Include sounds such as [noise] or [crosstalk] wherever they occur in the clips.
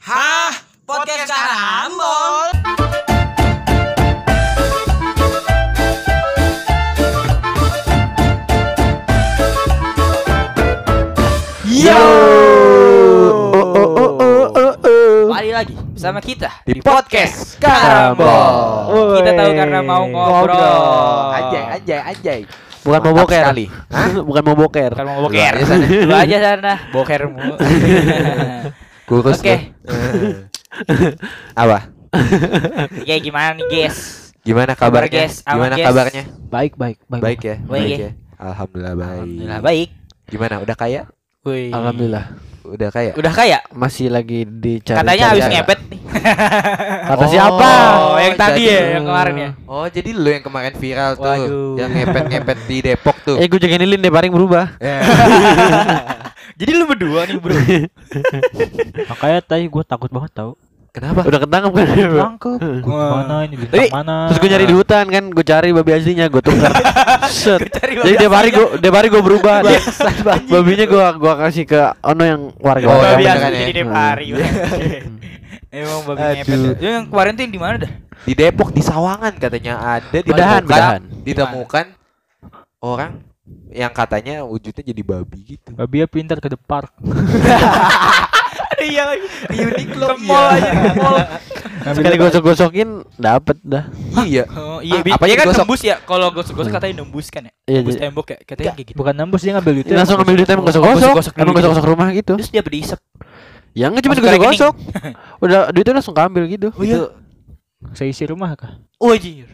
Hah? Podcast Karambol? Yo. Oh, oh, oh, oh, oh, oh. Kembali lagi bersama kita Di podcast Karambol. Kita tahu karena mau ngobrol. Anjay, anjay, anjay. Bukan mau boker. Hah? [laughs] Bukan mau boker. Bukan mau boker. Lu aja sana. Lu aja sana, bokermu. [laughs] Kurus Oke. [laughs] Apa? Ya gimana nih, guys? Gimana Kabar, kabarnya? guys? Gimana guys? kabarnya? Baik, baik, baik. Baik ya? Baik ya? Alhamdulillah baik. Alhamdulillah baik. Gimana? Udah kaya? Wih. Alhamdulillah. Udah kaya? Udah kaya? Masih lagi dicari. Katanya habis ngepet nih. [laughs] Kata siapa? Oh, yang tadi jadi- ya, yang kemarin ya. Oh, jadi lu yang kemarin viral tuh, Waduh. yang ngepet-ngepet di Depok tuh. Eh, gue jagain lilin deh, paling berubah. Ya. [laughs] Jadi lu berdua nih, Bro. [laughs] Makanya tadi gue takut banget tau Kenapa? Udah ketangkep kan? Tangkep Gue mana ini Tapi, bintang mana Terus gue nyari di hutan kan, gue cari babi aslinya, gue tukar. [laughs] Set. Jadi tiap hari gue, tiap hari gue berubah. [laughs] Babinya gue, gue kasih ke Ono yang warga. Oh, babi yang asli beneran ya? jadi tiap hari. Emang babi ngepet. ya. Yang kemarin tuh yang di mana dah? Di Depok di Sawangan katanya ada Bedahan, ditemukan, bedahan. ditemukan orang yang katanya wujudnya jadi babi gitu. Babi ya pintar ke depan [laughs] Ada iya. Uniqlo, Ke mall iya. aja, ke mall. Sekali gosok-gosokin, dapet dah. iya. Oh, iya, Ah, bi- apanya dia kan nembus ya. Kalau gosok-gosok katanya nembus kan ya. Iya, Nembus jadi- tembok ya, katanya kayak gitu. Bukan nembus dia ngambil duitnya Langsung ambil duitnya emang gosok-gosok. Emang gosok-gosok rumah gitu. Terus dia berdisep. Ya nggak cuma gosok-gosok. [laughs] Udah duitnya langsung keambil gitu. Oh iya. Seisi rumah kah? Oh anjir.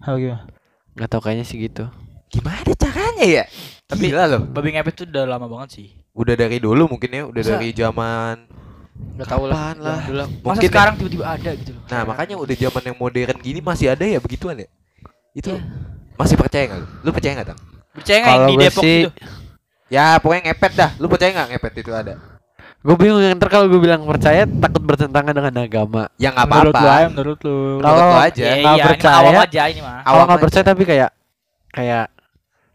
Hal gimana? Gak tau kayaknya sih gitu. Gimana caranya ya? Tapi- Gila loh. Babi ngepet tuh udah lama banget sih. Udah dari dulu mungkin ya, udah Masa? dari zaman Enggak tahu lah. Lah? Dulu. Masa Mungkin sekarang tiba-tiba ada gitu loh. Nah, makanya udah zaman yang modern gini masih ada ya begituan ya? Itu Iya. masih percaya nggak lu? Lu percaya nggak, Tang? Percaya nggak yang Kalau di Depok sih- gitu? Ya, pokoknya ngepet dah. Lu percaya nggak ngepet itu ada? Gue bingung ntar kalau gue bilang percaya takut bertentangan dengan agama. Ya nggak Menurut lu aja apa-apa. menurut lu Kalau- Menurut lu aja. Iya, nggak iya, ini percaya. awam aja ini mah. Awam nggak aja. percaya tapi kayak kayak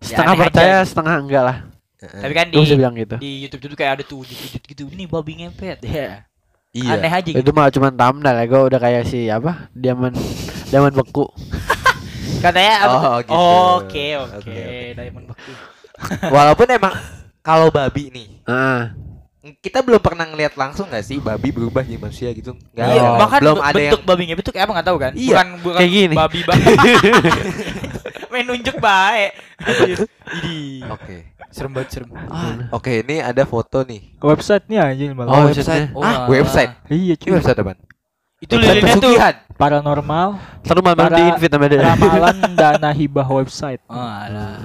setengah aneh percaya aja. setengah enggak lah. Tapi kan di bilang gitu. di YouTube itu kayak ada tuh wujud-wujud gitu. Ini babi ngepet. Ya. Iya. Aneh aja gitu. Itu mah cuma thumbnail ya. Gue udah kayak si apa? Diamond Diamond beku. [laughs] Katanya apa? Oh, gitu. Oke, oke. Oke, oke. Diamond beku. Walaupun emang kalau babi nih, Heeh. Kita belum pernah ngeliat langsung nggak sih babi berubah jadi manusia gitu? Nggak Iya, ada. bahkan belum be- ada yang bentuk babi ngepet tuh kayak apa nggak tahu kan? Iya. Bukan bukan Kayak gini. babi babi. [laughs] [laughs] Main nunjuk baik. Oke. serem banget serem. Ah, Oke, ini ada foto nih. Website nih anjing malah Oh, website. website-nya. Oh, ah, website. Iya cuy website apa? Itu lilinnya tuh. pesugihan. Paranormal malam Para- di invite sama dia. Ramalan [laughs] dana hibah website Oh, alah.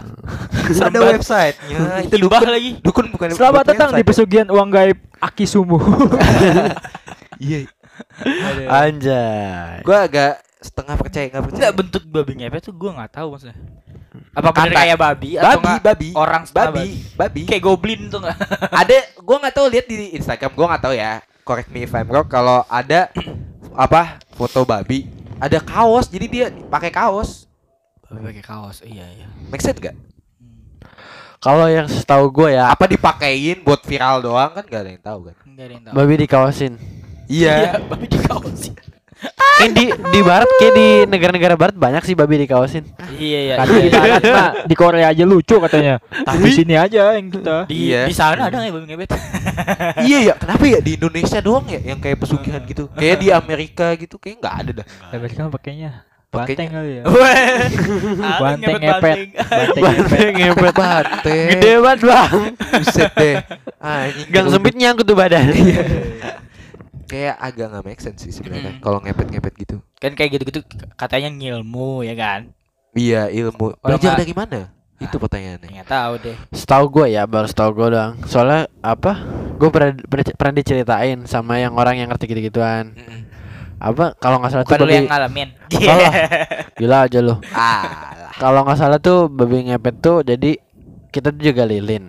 Ada banget. website-nya. Itu Hibah dukun. lagi. Dukun bukan Selamat bukan datang di pesugihan uang gaib Aki Sumu [laughs] Iya. Anjay. Gua agak setengah percaya nggak percaya. Enggak bentuk babi ngepet tuh gua nggak tahu maksudnya. Apa bener Kata- kayak babi atau babi, nggak babi, orang setengah babi, babi. Kayak goblin tuh nggak? ada gua nggak tahu lihat di Instagram gua nggak tahu ya correct me if I'm wrong kalau ada apa foto babi ada kaos jadi dia pakai kaos Babi pakai kaos. Iya, iya. make sense gak? Kalau yang setahu gue ya, apa dipakein buat viral doang kan gak ada yang tahu kan Enggak ada yang tahu. babi dikawasin. iya babi di kaos. Kayak di di barat kayak di negara-negara barat banyak sih babi dikawasin. Iya, iya. Kadang di barat mah [laughs] di Korea aja lucu katanya Tapi di sini aja yang kita Di, Iya. di sana ada nggak babi ngepet? [laughs] iya ya kenapa ya di Indonesia doang ya yang kayak pesugihan gitu kayak di Amerika gitu kayak nggak ada dah Amerika mah pakainya Pakainya- Banteng kali ya [laughs] Banteng Banteng ngepet Banteng ngepet ngepet. bate Gede banget bang. buset deh anjing Gang sempit nyangkut tuh badan. Kayak agak nggak make sense sih sebenarnya Mm. kalau ngepet ngepet gitu Kan kayak gitu-gitu katanya ngilmu ya kan? iya ilmu belajar dari mana itu pertanyaannya Nggak tahu deh. Setahu gue ya, baru setahu gue doang. Soalnya apa? Gue pernah, pernah pernah diceritain sama yang orang yang ngerti gitu-gituan. Mm-mm. Apa kalau nggak salah Bukan tuh lu babi yang ngalamin. Salah. [laughs] Gila aja lu. Kalau nggak salah tuh babi ngepet tuh jadi kita tuh juga lilin.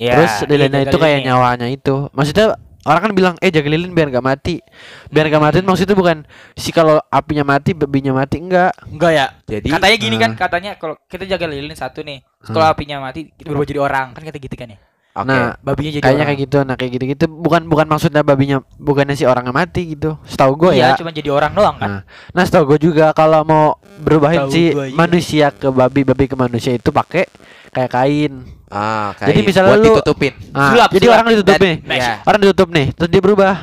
Ya, Terus lilinnya iya, itu jaga kayak nyawanya itu. Maksudnya orang kan bilang eh jaga lilin biar gak mati. Biar gak mati maksudnya bukan si kalau apinya mati babinya mati enggak. Enggak ya. jadi Katanya gini kan, Ah. katanya kalau kita jaga lilin satu nih, terus kalau apinya mati kita berubah jadi orang kan kata gitu kan ya. Oke. Nah, Babinya jadi kayaknya orang. kayak gitu. Nah, kayak gitu-gitu bukan bukan maksudnya babinya bukannya si orangnya mati gitu. Setahu gue Iya, ya. cuma jadi orang doang kan. Nah, nah setahu gue juga kalau mau berubahin si iya. manusia ke babi, babi ke manusia itu pakai kayak kain. Ah, Jadi kayak misalnya buat lu- ditutupin. Nah, Sulap, jadi sulap. orang ditutup Dan- nih. Iya. Orang ditutup nih, terus dia berubah.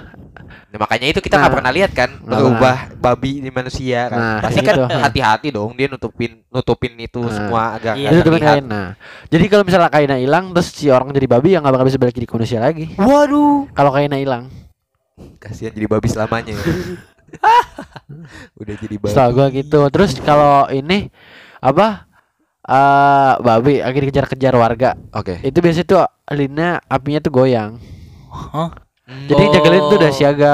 Nah, makanya itu kita nggak Nah. pernah lihat kan berubah babi di manusia kan. Nah, Pasti kan gitu. hati-hati dong dia nutupin nutupin itu Nah. semua agar Iya, terlihat. kain. Nah, jadi kalau misalnya kainnya hilang terus si orang jadi babi ya nggak bakal bisa balik jadi manusia lagi. Waduh. Kalau kainnya hilang. Kasihan jadi babi selamanya ya. [laughs] Udah jadi babi. Setahu gua gitu. Terus kalau ini apa? Eh babi lagi dikejar-kejar warga. Oke. Itu biasanya tuh linnya apinya tuh goyang. Hah? Jadi yang jaga lilin tuh udah siaga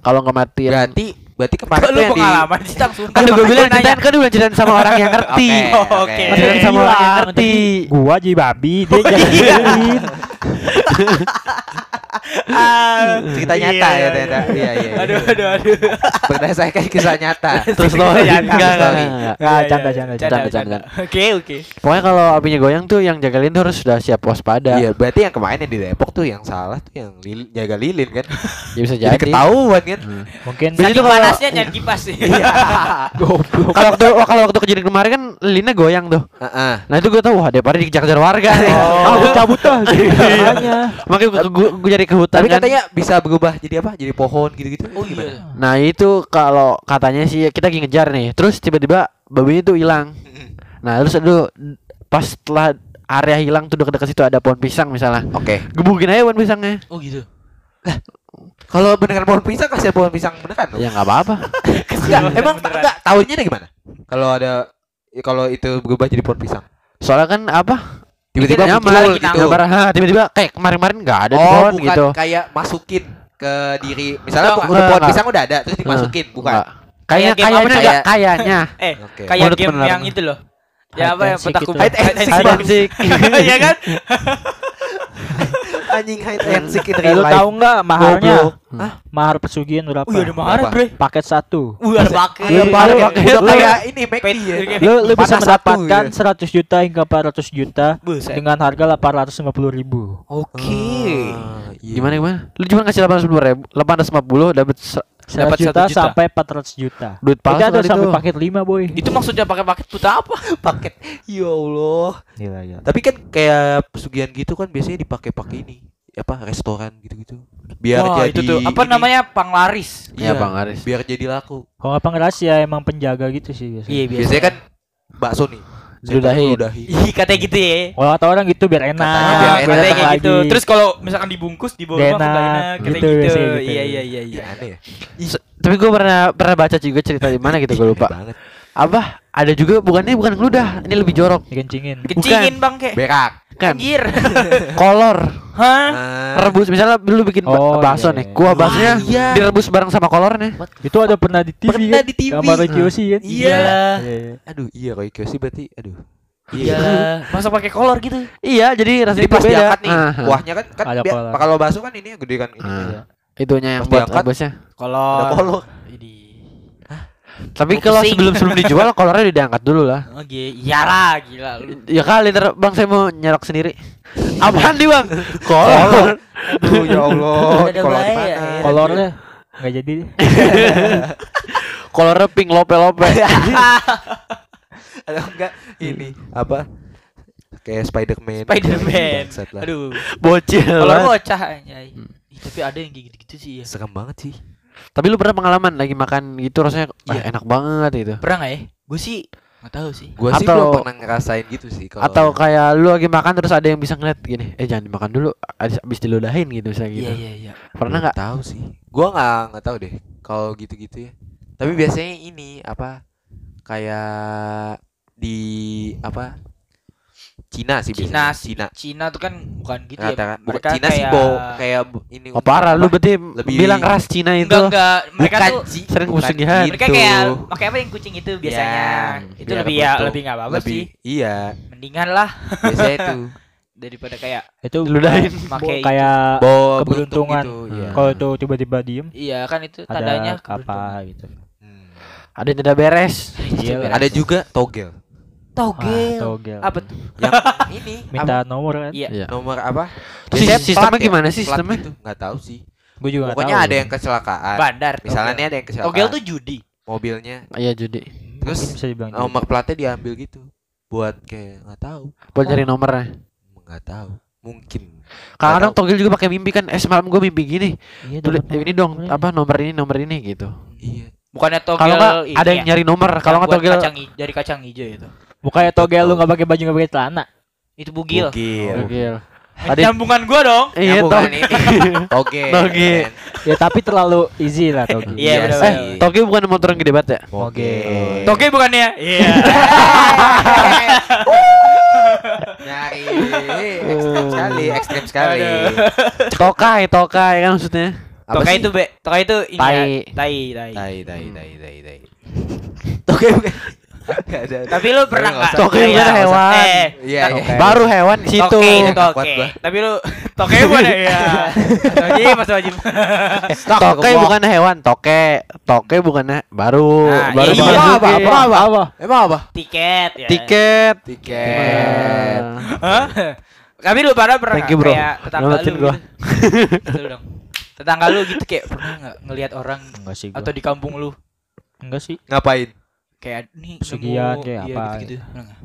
kalau nggak mati. Berarti berarti kemarin lu yang di sih Tam? Kan udah gue bilang ceritain kan udah ceritain sama orang yang ngerti. Oke, Oh, [laughs] oke. Ceritain sama orang yang ngerti. Gua jadi babi, dia [laughs] jadi lilin. [laughs] Ah, Cerita iya, nyata iya, ya ternyata. Iya iya. iya. Aduh, aduh, aduh. Berdasarkan kisah nyata. [laughs] Terus lo Iya, enggak, iya, enggak, iya. enggak, enggak. Nggak, Iya, canda, iya. canda, canda, canda. Oke, oke. Pokoknya kalau apinya goyang tuh yang jaga lilin tuh harus sudah siap waspada. Iya, berarti yang kemarin yang di Depok tuh yang salah tuh yang lilin, jaga lilin kan. [laughs] Ya bisa Jadi jadi. ketahuan kan. Mungkin Jadi Saking tuh kalau- panasnya jangan kipas sih. [laughs] goblok. Kalau waktu kalau waktu kejadian kemarin kan lilinnya goyang tuh. Heeh. Nah itu gue tahu wah daripada dikejar-kejar warga nih. Gua cabut dah. Makanya. Makanya gue, gue, gue jadi ke hutan Tapi kan. katanya bisa berubah jadi apa? Jadi pohon gitu-gitu. Oh iya. Nah itu kalau katanya sih kita lagi ngejar nih. Terus tiba-tiba babinya tuh hilang. [laughs] Nah terus aduh pas setelah area hilang tuh dekat-dekat situ ada pohon pisang misalnya. Oke. Gebukin aja pohon pisangnya. Oh gitu. Kalau beneran pohon pisang kasih pohon pisang beneran dong. Ya nggak apa-apa. [laughs] Enggak, emang enggak tahunya dari gimana? Kalau ada ya, kalau itu berubah jadi pohon pisang. Soalnya kan apa? Tiba-tiba muncul lagi gitu. Gambar, ha, tiba-tiba kayak kemarin-kemarin nggak ada Oh, pohon bukan gitu. kayak masukin ke diri. Misalnya enggak, pohon pisang udah ada terus dimasukin, bukan. Kayaknya kayaknya kayak- kayaknya. [laughs] Eh, kayak Menurut game pendengar. yang itu loh. Ya apa yang petak seek. Hide and seek. [laughs] Iya kan? [laughs] Anjing hide and seek in Eh, real lu life. tahu nggak maharnya? Goblok. Hah? Mahar pesugihan berapa? Wih, ada mahar, bre. Paket satu. Wih, ada. Lu pakai Udah paket. udah Lu- kayak ini McD ya. Lu, lu bisa mendapatkan ya. 100 juta hingga 400 juta dengan harga 850 ribu. Oke. Iya. Gimana gimana? Lu cuma ngasih 850 ribu, 850 dapat se- 100 Dapat juta, 1 juta. sampai 400 juta. duit Itu palsu sampai itu. paket 5 boy. Itu maksudnya pakai paket puta apa? [laughs] paket? Ya Allah. Gila ya. Tapi kan kayak pesugihan gitu kan biasanya dipakai-pakai ini apa restoran gitu-gitu. Biar Wah, jadi itu tuh apa ini. namanya panglaris. Iya, Bang Aris. Biar jadi laku. Kalau nggak pengeras ya emang penjaga gitu sih biasanya. Iya, Biasanya kan bakso nih. Diludahin. Ludahin. Ih, katanya gitu ya. Kalau kata orang gitu biar enak. Katanya biar enak. katanya kayak gitu. Terus kalau misalkan dibungkus di bawah enak. enak, katanya Gitu, gitu. gitu. Iya, iya, iya, iya. Iya aneh ya. Se- Tapi gue pernah pernah baca juga cerita di mana gitu gue lupa. Apa? Ada juga bukannya bukan ngeludah, ini lebih jorok. Dikencingin. Kencingin, Bang, kayak. Berak. Kan kolor [laughs] Hah? Ah. rebus misalnya lu bikin Oh, bakso iya, nih, iya. kuah baksonya iya. direbus bareng sama kolornya. Itu ada pernah di TV Pernah kan? di TV. Gambar Roy Kiyoshi kan? Iya. Iya, iya. Aduh, iya Roy Kiyoshi berarti aduh. Iya. Masa pakai kolor gitu? Iya, jadi rasanya Jadi pas beda. diangkat nih, Ah, ah. kuahnya kan kan kalau bakso kan ini gede kan ini. Ah. Itunya yang Pas buat rebusnya. Ada Kolor. kolor. Ini. Tapi kalau sebelum sebelum [laughs] dijual kolornya diangkat dulu lah. Oke, iyalah gila lu. Ya kali ntar bang saya mau nyerok sendiri. Apaan nih bang? Kolor. Aduh ya Allah, kolor ya. Kolornya nggak jadi. [laughs] Kolornya pink lope lope. Ada enggak ini apa? Kayak Spider-Man. Spider-Man. Aduh. Bocil. Kolor bocah anjay. Ih, Tapi ada yang gitu-gitu sih ya. Serem banget sih. Tapi lu pernah pengalaman lagi makan gitu rasanya Iya. enak banget gitu. Pernah nggak ya? Gue sih nggak tahu sih. Gua sih Atau- belum pernah ngerasain gitu sih kalau Atau kayak lu lagi makan terus ada yang bisa ngeliat gini, eh jangan dimakan dulu, abis, abis diludahin gitu misalnya gitu. Iya iya iya. Pernah Belum nggak? tahu sih. Gua nggak nggak tahu deh kalau gitu-gitu ya. Tapi biasanya ini apa? Kayak di apa? Cina sih Cina biasanya. sih. Cina. Cina tuh kan bukan gitu Rata- ya. bukan Mereka Cina sih kayak bo kayak ini Oh parah, lu berarti Lebih- bilang ras Cina itu. Enggak enggak. Mereka bukan tuh sih, sering bukan pesugihan. mereka gitu. kayak pakai apa yang kucing itu biasanya. Ya, itu biar lebih ya lebih nggak apa-apa lebih sih. iya Mendingan lah biasanya itu [laughs] daripada kayak Itu Diludahin. pakai itu. kayak bawa keberuntungan. gitu, iya. kalau tuh tiba-tiba diem Iya kan itu tandanya ada apa gitu. Hmm. Ada yang tidak beres. ada Iya, juga togel Togel. togel. Apa tuh? [laughs] Yang [laughs] ini Minta nomor kan? Iya. Iya. nomor apa? Biasanya sistemnya plat ya? gimana sih sistemnya? gitu. Nggak tahu sih. Gue juga nggak Pokoknya tahu. ada yang kecelakaan. Bandar. Misalnya nih Togel. ada yang kecelakaan. Togel tuh judi. mobilnya Iya judi. terus bisa dibilang nomor platnya diambil gitu. Buat kayak nggak tahu. Buat nyari nomornya. Nggak tahu. Mungkin. Kadang togel juga pakai mimpi kan. Eh semalam gue mimpi gini. Iya, Tulis ini dong apa nomor ini nomor ini gitu. Iya. Bukannya togel Kalau ada yang ya? nyari nomor. Kalau nggak togel kacang hijau, dari kacang hijau itu. Bukannya togel lu nggak pakai baju nggak pakai celana. Itu bugil. Bugil. togel. Eh, Ada- Nyambungan gua dong. Iya togel. ini. [laughs] Toge. Toge. Ya tapi terlalu easy lah togel. [laughs] Iya, Iya bener, sih. Eh, togel bukan motor yang gede banget ya? Toge. Toge bukannya? Iya. [laughs] Nyari. Ekstrim sekali. Ekstrim sekali. Tokai, tokai kan maksudnya. Tokai itu be, tokai itu ini Tai. ya. Tai, tai. Tai, tai, tai, tai, tai. Toge bukan. Ada. Tapi lu pernah nggak enggak? Tokai bukan hewan. Eh, Iya, iya. Baru hewan di situ. Toke itu toke. Tapi lu toke bukan ya? Iya. Wajib, [laughs] Mas wajib. Toke bukan hewan, toke. Toke bukan baru Nah, baru iya, dimasukin. apa, apa, apa, apa? Emang apa? Tiket ya. Tiket. Tiket. Hah? Tapi lu pada pernah Thank you, nggak bro. kayak tetangga lu gua. gitu? Gitu dong. Tetangga lu gitu kayak pernah nggak ngelihat orang Enggak sih gua. atau di kampung lu Enggak sih. Ngapain? Kayak nih Pesugihan kayak iya, apa. Pernah nggak?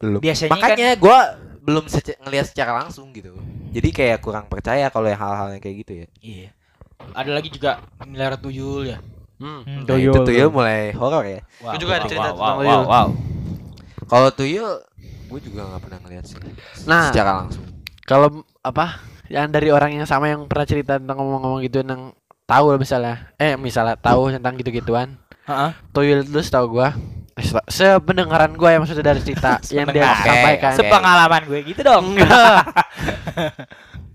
Belum. Biasanya Makanya gua belum sece- ngelihat secara langsung gitu. Jadi kayak kurang percaya kalau yang hal-hal yang kayak gitu ya. Iya. Ada lagi juga melihara tuyul ya. Hmm. Hmm, Nah, itu tuyul mulai horor ya. Wow, juga ada wow, cerita wow, tentang wow, tuyul. wow, wow. Kalau tuyul gue juga nggak pernah ngeliat sih. Nah. secara langsung. Kalau apa? Yang dari orang yang sama yang pernah cerita tentang ngomong-ngomong gitu yang tahu misalnya. Eh, misalnya tahu tentang gitu-gituan. Heeh. Tuyul itu setahu gua eh, se- sependengaran gua ya maksudnya dari cerita [laughs] yang dia Sependengaran. sampaikan. Oke. Sepengalaman gue gitu dong. [laughs]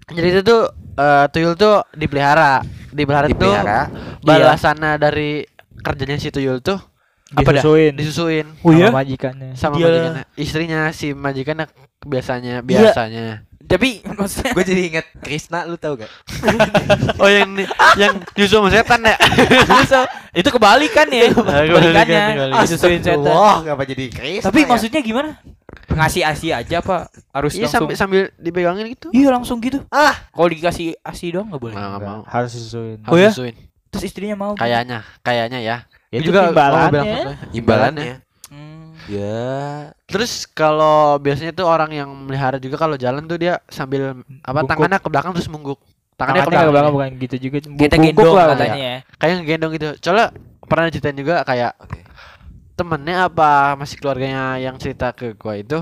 Jadi itu tuh eh, tuyul tuh dipelihara. Dipelihara, itu Dipelihara. balasannya dari kerjanya si tuyul tuh apa dah? Disusuin. Disusuin Oh iya? Sama majikannya. sama Dia- majikannya. Istrinya si majikannya biasanya biasanya. Tapi [laughs] maksudnya gue jadi inget Krisna lu tau gak? [laughs] Oh yang yang nyusul sama setan ya. Itu kebalikan ya. Kebalikan, Kebalikannya. kebalikan. Disusuin setan. Wah, ngapa jadi Krisna? Tapi ya? maksudnya gimana? Ngasih asi aja pak harus Iya langsung. sambil sambil dipegangin gitu. Iya langsung gitu. Ah. Kalau dikasih asi doang nggak boleh. Nggak, mau. Harus disusuin. Oh ya? Disusuin. Terus istrinya mau. Kayaknya, kayaknya ya. Ya, itu gua imbalannya. imbalannya. Hmm. Ya. Terus kalau biasanya tuh orang yang melihara juga kalau jalan tuh dia sambil apa Bungkuk. tangannya ke belakang terus mungguk. Tangannya, Tangannya ke belakang bukan gitu juga. Kita gendong lah, katanya ya. Kayak ngegendong gitu. Soalnya pernah ceritain juga kayak Oke. temennya apa masih keluarganya yang cerita ke gua itu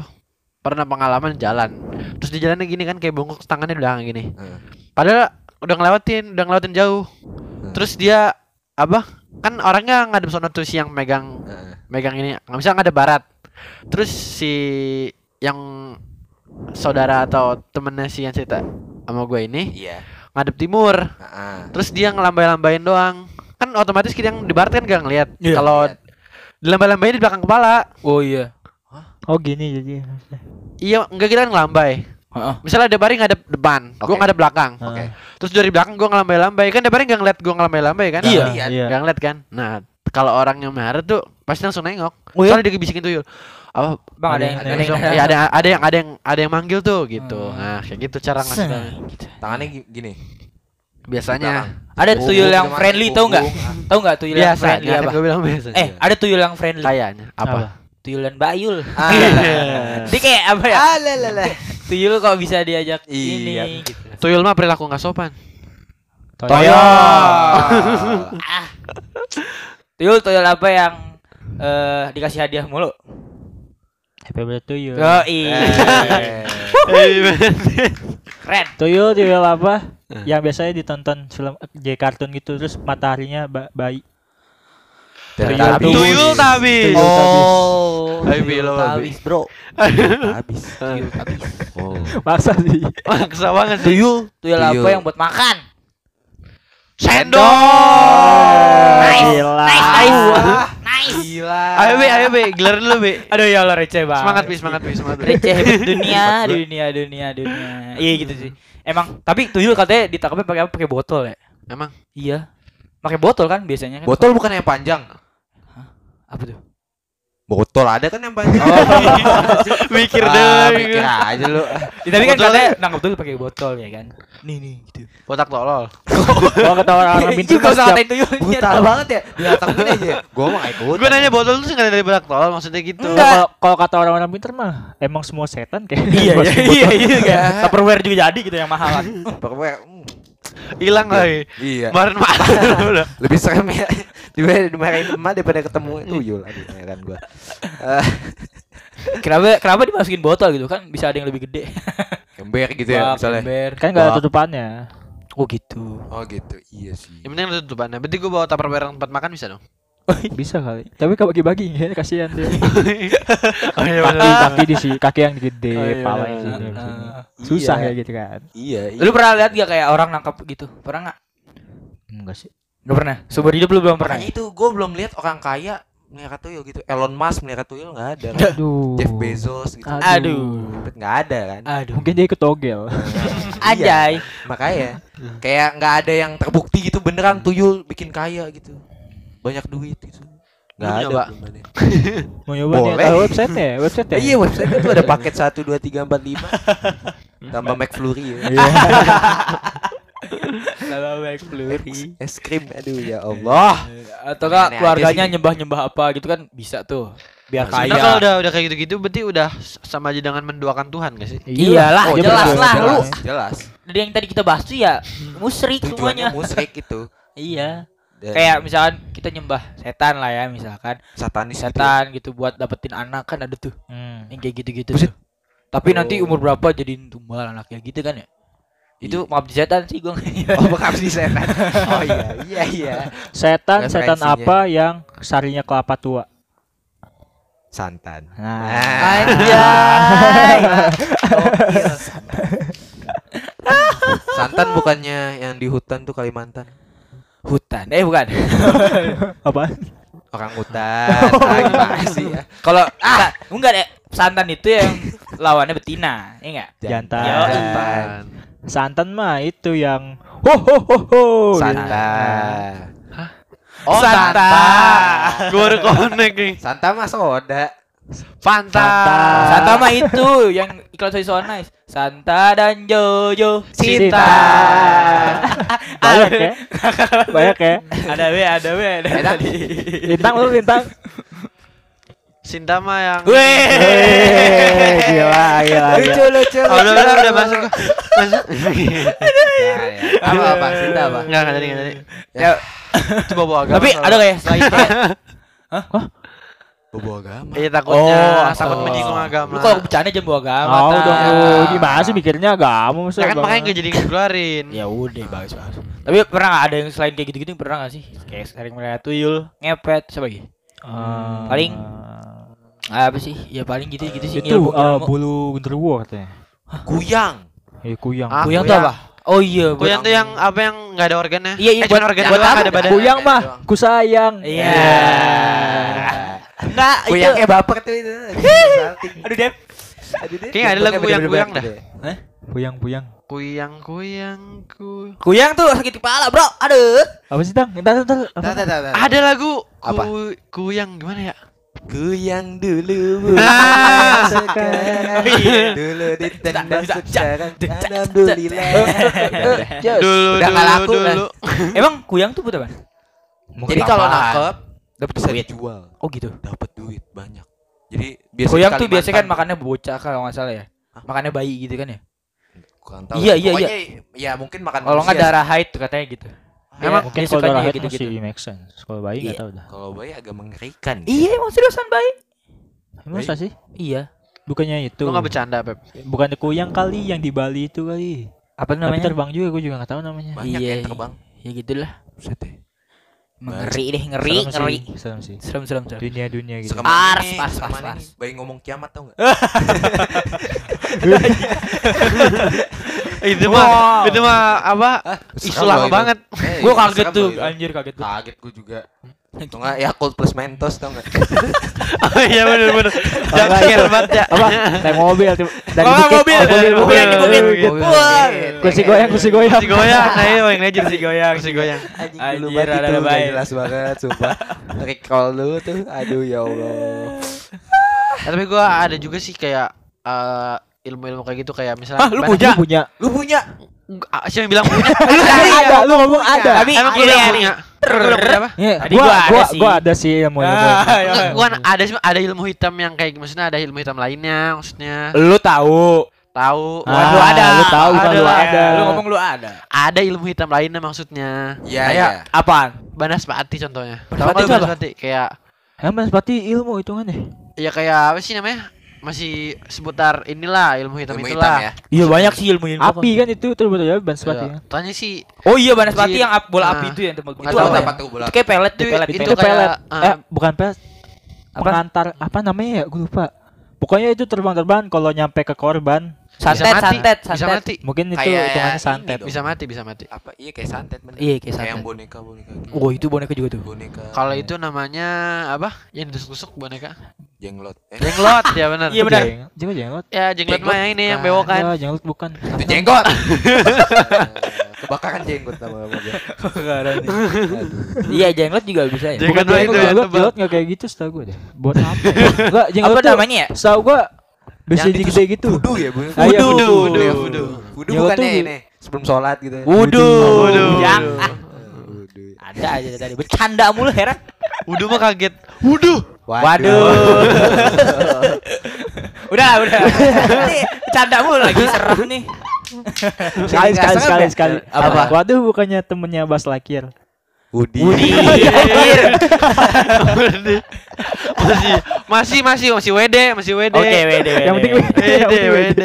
pernah pengalaman jalan. Terus di jalannya gini kan kayak bungkuk tangannya belakang gini. Heeh. Padahal udah ngelewatin, udah ngelewatin jauh. Terus dia apa? Kan orangnya ngadep sono tuh si yang megang Heeh. megang ini nggak bisa ngadep barat terus si yang saudara atau temennya si yang cerita sama gue ini Iya. ngadep timur Heeh. terus dia ngelambai-lambain doang kan otomatis kita yang di barat kan gak ngeliat Iya. kalau Lihat. dilambai-lambain di belakang kepala Oh iya. Oh gini jadi. iya enggak kita kan ngelambai Heeh. misalnya ada baring ngadep depan gue Oke. ngadep belakang Oke. terus dari belakang gue ngelambai-lambai kan ada baring gak ngeliat gue ngelambai-lambai kan Iya. Lihat. Iya. Gak ngeliat kan Nah kalau orang yang melihara tuh Pasti langsung nengok Oh, iya? Soalnya dia bisikin tuyul apa Bang ada yang Ada ada yang- yang Iya ada ada yang ada yang ada yang manggil tuh gitu. Hmm. Nah kayak gitu cara ngasih tau. Gitu. Tangannya gi- gini. Biasanya Ada tuyul yang gimana? friendly tau nggak? Tahu nggak tuyul yang friendly kan apa? gue bilang biasa. Eh, ada tuyul yang friendly. kayaknya apa? Tuyulan bayul. Ah. [laughs] Dia kayak apa ya? Ah. Tuyul kok bisa diajak Iya. ini gitu. Tuyul mah perilaku nggak sopan. Toyo. [laughs] Tuyul tuyul apa yang eh dikasih hadiah mulu? Happy birthday tuyul. Oh iya. Keren. Tuyul tuyul apa? Yang biasanya ditonton film J kartun gitu terus mataharinya ba bayi. Teletubbies. Tuyul tabis. Tuyul Oh. Hai, tuyul tabis, bro. Habis. Tuyul tabis. Oh. Maksa sih. Maksa banget sih. Tuyul, tuyul apa Tuyul. yang buat makan? Sendok. Nice. Gila. Nice, nice. Gila. Ayo be, ayo be, gelar dulu be. Aduh ya Allah receh banget. Semangat be, semangat be, semangat be. receh dunia dunia dunia dunia. Iya gitu sih. Emang tapi tuyul katanya ditangkapnya pakai apa? Pakai botol ya? Emang? Iya. Pakai botol kan biasanya kan? Botol bukan yang panjang. apa tuh Botol ada kan yang banyak. [laughs] Mikir Ah, deh. mikir aja lu. Ya, tapi kan Botol katanya nangkep dulu pakai botol ya kan. Nih nih gitu. Botak tolol. Kalau kata orang-orang pintar Juga kan usah ngatain tuyulnya. Brutal banget ya. Binatang gini aja. ya. Gua mah ikut. Gue nanya botol tuh nggak dari botak tolol maksudnya gitu. Enggak, kalau kalau kata orang-orang pintar mah emang semua setan kayak Iya [laughs] iya iya botol. iya kan. Tupperware juga jadi gitu yang mahal kan. [laughs] Hilang lagi. Iya. Kemarin udah. [laughs] [laughs] Lebih serem ya. Dibanding dimarahin emak daripada ketemu tuyul. Aduh, heran gua. [laughs] Kenapa kenapa dimasukin botol gitu kan bisa ada yang lebih gede. ember gitu ya Wah, misalnya. ember. Kan enggak ada tutupannya. Oh gitu. Oh gitu. Iya sih. Yang penting ada tutupannya. Berarti gue bawa tupperware tempat makan bisa dong. [laughs] Bisa kali. Tapi kalau bagi-bagi ya [laughs] kasihan dia. [laughs] oh iya kaki kaki di sini, kaki yang gede, Oh, iya, pala yang sini. benar. sini. Ah. Susah Iya. ya gitu kan. Iya. iya. Lu pernah lihat gak kayak orang nangkap gitu? Pernah nggak? Enggak sih. Gak pernah. Seumur hidup lu belum pernah. Makanya itu gue belum lihat orang kaya melihara tuyul gitu. Elon Musk melihara tuyul nggak ada. Kan? Aduh. Jeff Bezos gitu. Aduh. Nggak ada kan. Aduh. Mungkin dia ikut togel. Anjay. Makanya kayak nggak ada yang terbukti gitu beneran tuyul bikin kaya gitu. Banyak duit gitu. Nggak ada. nyoba? ada. [laughs] Mau nyoba nih Boleh. tahu website ya? Website ya? Eh, iya website itu ada paket 1 2 3 4 5 tambah McFlurry ya. Iya. [laughs] Kalau McFlurry. Es krim aduh ya Allah. Atau enggak aja keluarganya nyembah-nyembah apa gitu kan bisa tuh. Biar kaya. kalau udah udah kayak gitu-gitu berarti udah sama aja dengan mendoakan Tuhan gak sih? Iyalah, Oh, jelas jelas, lah lu. jelas, jelas. Dari yang tadi kita bahas tuh ya musrik semuanya. musrik itu. Iya. Dan Kayak misalkan kita nyembah setan lah ya misalkan. satanis gitu. Setan gitu buat dapetin anak kan ada tuh. Hmm. Yang kayak gitu-gitu tuh. Tapi nanti Oh. umur berapa jadiin tumbal anaknya gitu kan ya? Itu maaf di setan sih gua. [laughs] Oh, si setan. Oh iya, iya iya. Setan setan apa yang sarinya kelapa tua? Santan. Nah. Anjay. [laughs] Santan bukannya yang di hutan tuh Kalimantan. Hutan. Eh bukan. Apa? Orang hutan. Sih ya? Kalau ah, enggak deh. Santan itu yang lawannya betina, ya enggak? Jantan. Jantan. Santan mah itu yang ho ho ho ho. Santan. Oh, Santa. Gue baru connect nih. Santa mah soda. Fanta. Santa mah itu yang iklan soy so nice. Santa dan Jojo Cinta. Banyak ya? [laughs] Banyak ya? ada we, ada we, ada tadi. Lintang lu lintang. Cinta mah yang Weh. Eh, gila, gila, Lucu lucu. Oh, udah udah udah masuk. Masuk. Ya, ya. Apa apa Cinta apa? Enggak enggak jadi enggak jadi. Ya, Coba bawa agama. tapi ada kayak selain [laughs] itu ya? Bobo agama. Iya takutnya Oh, takut oh. menyinggung agama. Lu kalau bercanda jangan bawa agama. Oh, dong lu gimana sih mikirnya agama masa Ya kan agama? makanya gak jadi ngeluarin. Ya udah bagus bagus. Tapi pernah nggak ada yang selain kayak gitu-gitu pernah nggak sih? Kayak sering melihat tuyul, ngepet, siapa lagi? Ah. Paling Apa sih? Ya paling gitu-gitu sih. itu ngilmu. bulu genderuwo katanya. Kuyang. Eh kuyang. Ah, Kuyang tuh kuyang. apa? Oh iya, Kuyang tuh yang apa yang enggak ada organnya? Iya, iya, eh, buat- organ buat doang apa? ada badan. Kuyang mah doang. ku sayang. Iya. Enggak, itu. Kuyangnya baper tuh itu. [laughs] Aduh, Dep. Aduh, deh. Kayaknya ada lagu kuyang-kuyang dah. deh. Kuyang kuyang. Kuyang kuyang ku. Kuyang tuh sakit kepala, Bro. Aduh. Apa sih tang? Entar entar. Tar, tar, tar, tar. Ada lagu Apa? ku- kuyang gimana ya? Kuyang dulu Ah. [laughs] sekarang. Dulu ditendang sekarang Alhamdulillah. Dulu dulu dulu. Emang kuyang tuh buat apa? Jadi kalau nangkep dapat bisa duit. dijual Oh gitu. Dapat duit banyak Jadi biasanya tuh biasanya kan makannya bocah kalau nggak salah ya. Makannya bayi gitu kan ya. Kurang tahu Iya, iya, Pokoknya ya mungkin makan Kalau nggak darah haid tuh katanya gitu. sih. Emang Mungkin kalau darah haid gitu-gitu. masih make sense. Kalau bayi enggak Iya. tahu dah. Kalau bayi agak mengerikan Iya, emang seriusan bayi. Masa sih? Iya. Bukannya itu. Lu enggak bercanda, Pep. Bukannya kuyang kali yang di Bali itu kali. Apa Tapi namanya? terbang juga gue juga enggak tahu namanya. Banyak Iya, yang terbang Ya gitulah. Buset deh. Ngeri deh, ngeri, Serem ngeri. sih, Serem sih. Serem, serem, serem. Dunia-dunia gitu. Serem Pars, ini, pars, pars, pars. Bayi ngomong kiamat tau gak? [laughs] Itu mah itu mah apa? Isu lama banget. Eh, Gua kaget tuh, anjir kaget tuh. Kaget gue juga Itu nggak Yakult plus Mentos tau gak? [laughs] Oh iya benar benar. Jangan banget ya. Apa? Naik mobil dari Oh, mobil, mobil, mobil mobil, mobil. Kursi goyang, kursi goyang. Si goyang, nah itu yang legend si goyang. Si goyang. Anjing Anjir, dulu banget itu nggak jelas banget Sumpah Recall lu tuh Aduh ya Allah Ya, tapi gua ada juga sih kayak eh, ilmu-ilmu kayak gitu kayak misalnya Ah, lu punya? Lu punya. Lu punya? Siapa yang bilang punya? [laughs] ada, lu ngomong ada. Tapi Emang ini ya? Lu punya apa? Iya, Tadi gua gua ada gua sih. gua ada sih ilmu ilmu. Ah, iya. Enggak, gua ada sih ada ilmu hitam yang kayak maksudnya ada ilmu hitam lainnya maksudnya. Lu tahu. Tahu. Bukan lu Ah, ada. lu tahu kan Ada lu lah. ada. Lu ngomong lu ada. Ada ilmu hitam lainnya maksudnya. Iya, Kayak iya. Apaan? Banaspati contohnya. Banaspati Tahu nggak? Banaspati? Kayak Emang berarti ilmu hitungannya. ya kayak apa sih namanya? Masih seputar inilah ilmu hitam Ilmu itulah. hitam ya. Iya banyak sih ilmu ilmu. Api kan itu terus betul ya ban sepati. Iya. Tanya sih Oh iya Banaspati yang ap- bola Nah. api itu yang tembak. Itu apa? apa ya? tuh bola? Itu kayak pelet, Itu- tuh, pelet, itu pelet. Itu kayak, pelet. ah. Eh, bukan pelet. Pengantar apa namanya ya? Gue lupa. Pokoknya itu terbang-terbang kalau nyampe ke korban, Santet, bisa mati. santet, Bisa santet. mati. mungkin itu Kayak hitungannya santet. Bisa mati, bisa mati. Apa? Iya kayak santet bener. Iya, kayak Kayak yang santet. boneka boneka. gitu. Oh itu boneka juga tuh. Boneka. Kalau itu namanya apa? Yang ditusuk-tusuk boneka. jenglot. Eh, Jenglot ya benar. Iya, benar. Jeng- Jenglot jenglot. Ya jenglot Jenglot mah yang ini yang bewokan. Ya, jenglot bukan. itu jenggot. [laughs] Kebakaran jenggot sama mobil. Iya jenglot juga bisa ya. Jenglot jenglot, jenglot nggak kayak gitu setahu gue deh. Buat apa? [laughs] Enggak, jenglot Apa tuh namanya ya? Setahu gue bisa Yang gede gitu. Wudu ya, Bu? Ah, iya, Wudu, wudu. wudu, ya, wudu. wudu. Wudu Jenglot bukannya tuh- ini sebelum sholat gitu. ya? Wudu. Wudu. Yang Wudu. ada aja tadi. Bercanda mulu heran. Wudu mah kaget. Wudu. Waduh. [laughs] udah, udah. [laughs] Bercanda mulu lagi serem nih. Sekali sekali sekali serem ya? sekali. Apa? Waduh bukannya temennya Bas Lakir. Wudi. Wudi. [laughs] masih masih masih masih WD, masih WD. Oke, wede, wede. Yang penting WD, WD.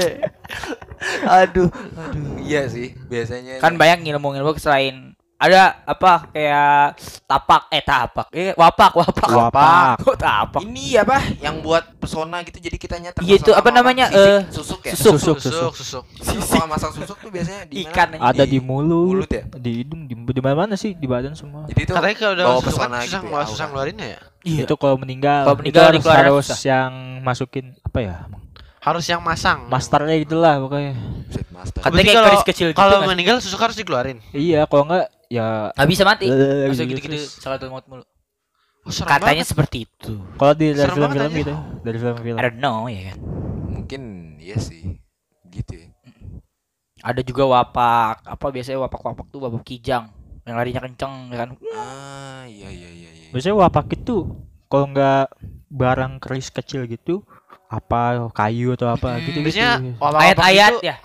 aduh, aduh. Iya sih, biasanya. kan banyak ilmu-ilmu selain ada apa kayak tapak eh tapak eh wapak wapak Wapak. kok tapak ini apa yang buat pesona gitu jadi kita nyata Iya, itu apa namanya, eh, susuk ya susuk. Susuk, susuk. susuk. Susuk kalau masang susuk tuh biasanya di mana? ikan Ada di mulut, mulut ya di hidung, di, di mana-mana sih, di badan semua. jadi itu Katanya kalau udah susuk kan pesona susah gitu ya, susah ngeluarinnya ya. iya Itu kalau meninggal, Kalau meninggal itu harus, harus yang masukin apa ya? Harus yang masang. Masternya gitulah pokoknya. Master Katanya kayak kecil gitu Kalau meninggal susuk harus dikeluarin. Iya, kalau enggak ya. Nggak bisa mati. Gitu gitu-gitu salah maut mulu. Oh, katanya banget. seperti itu. Kalau di dari film-film gitu, dari film-film. I don't know ya kan? Mungkin iya sih gitu ya. Ada juga wapak apa biasanya wapak-wapak tuh wapak kijang yang larinya kenceng ya kan? Ah iya iya iya iya. Biasanya wapak itu kalau enggak barang keris kecil gitu apa kayu atau apa gitu gitu. Biasanya ayat-ayat ya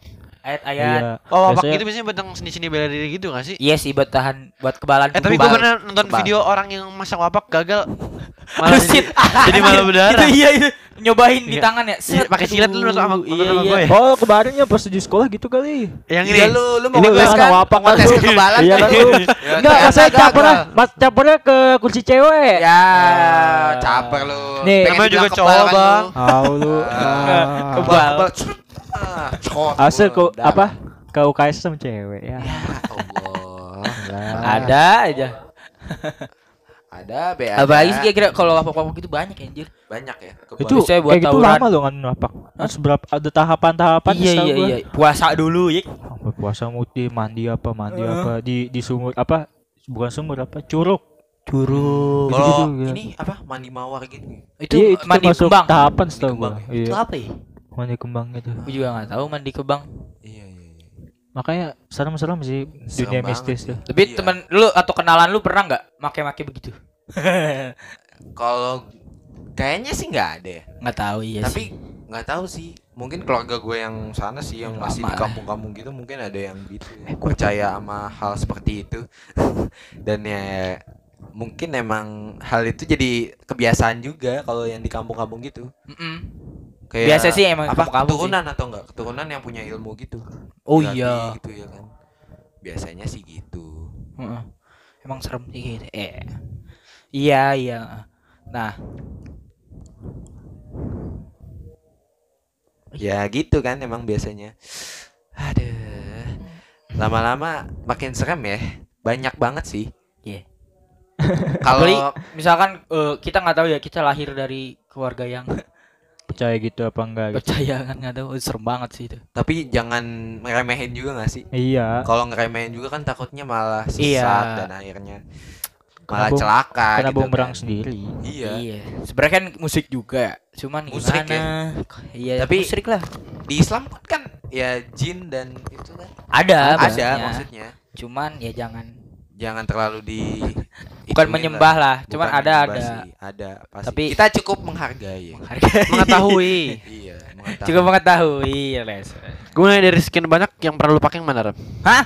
ayat-ayat Iya. Oh, wapak Biasanya- itu biasanya buat yang seni-seni bela diri gitu gak sih? iya sih buat tahan buat kebalan Eh tapi gue pernah nonton Kebal. video orang yang masang wapak gagal [laughs] malah jadi, [laughs] jadi malah berdarah. itu iya itu nyobain di Iya. tangan ya Iya, pakai silet lu nonton sama- iya sama iya gue ya? Oh, kemarinnya pas di sekolah gitu kali. Yang ini. Iya lu lu mau udah kan wapak tes kan lu. kekebalan Iya kan kan lu [laughs] lu. Ya, Enggak, saya capernya, mas capernya ke kursi cewek. ya caper lu Nih. Namanya juga cowok, kebal kan Bang. lu. Tahu lu. Ah. kebal. Cut. Ah. Asal ke apa? Ke UKS sama cewek ya. Ya Allah ada aja ada be ada apalagi sih kira-kira kalau wapak-wapak itu banyak ya anjir banyak ya. Itu Biasanya buat kayak gitu lama loh kan wapak. Harus berapa ada tahapan-tahapan iya iya iya puasa dulu ya Sampai puasa mutih, mandi apa, mandi Heeh. apa di di sumur apa? Bukan sumur apa? Curug. curug kalau gitu. ini apa mandi mawar gitu itu, Iya, itu mandi termasuk kembang tahapan setahu gua. ya? itu Iya, apa ya mandi kembang gitu. aku juga nggak tahu mandi kembang. Iya iya iya. Makanya serem-serem sih Serem dunia banget mistis tuh. tapi Iya. temen lu atau kenalan lu pernah nggak make-make begitu? [laughs] Kalau kayaknya sih nggak ada ya. Nggak tahu iya tapi sih. nggak tahu sih. Mungkin keluarga gue yang sana sih yang masih lama di kampung-kampung gitu mungkin ada yang gitu. Percaya sama hal seperti itu. [laughs] Dan ya mungkin emang hal itu jadi kebiasaan juga kalau yang di kampung-kampung gitu. Mm-mm. Kayak Biasa sih emang apa sih. keturunan atau enggak? Keturunan yang punya ilmu gitu. Oh Berarti iya. gitu ya kan. Biasanya sih gitu. Emang serem sih gitu. Eh. Iya iya. Nah. Ya gitu kan emang biasanya. Aduh. Lama-lama makin serem ya. Banyak banget sih. Iya. kalau misalkan eh, kita nggak tahu ya kita lahir dari keluarga yang [laughs] Percaya gitu apa enggak gitu. percaya [laughs] kan nggak tahu serem banget sih itu tapi jangan ngeremehin juga gak sih Iya. kalau ngeremehin juga kan takutnya malah sesat Iya. dan akhirnya malah bom- celaka Kena gitu bumerang kan. sendiri. Iya. Iya. Sebenarnya kan musik juga. Cuman Musrik gimana? Iya, Tapi- musik lah. Di Islam kan ya jin dan itu kan Ada, ada maksudnya. Cuman ya jangan Jangan terlalu di [laughs] bukan ituin menyembah lah, Bukan cuman ada ada. sih, ada pasti. Tapi- kita cukup menghargai. Harga [laughs] Mengetahui. iya, mengetahui. cukup mengetahui ya les. Gue nanya dari sekian banyak yang pernah lu pakai yang mana Ram? Hah?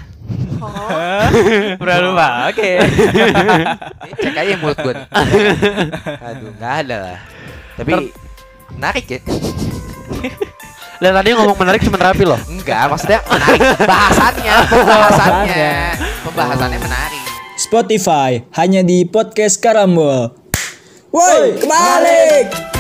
[laughs] Pernah lupa. Oke. [laughs] Eh, cek aja mulut gue. Aduh, nggak ada lah. Tapi menarik ya. Dan tadi ngomong menarik cuma rapi loh. Enggak, maksudnya menarik bahasannya, pembahasannya. Pembahasannya menarik. Spotify hanya di podcast Karambol. Woi, kebalik!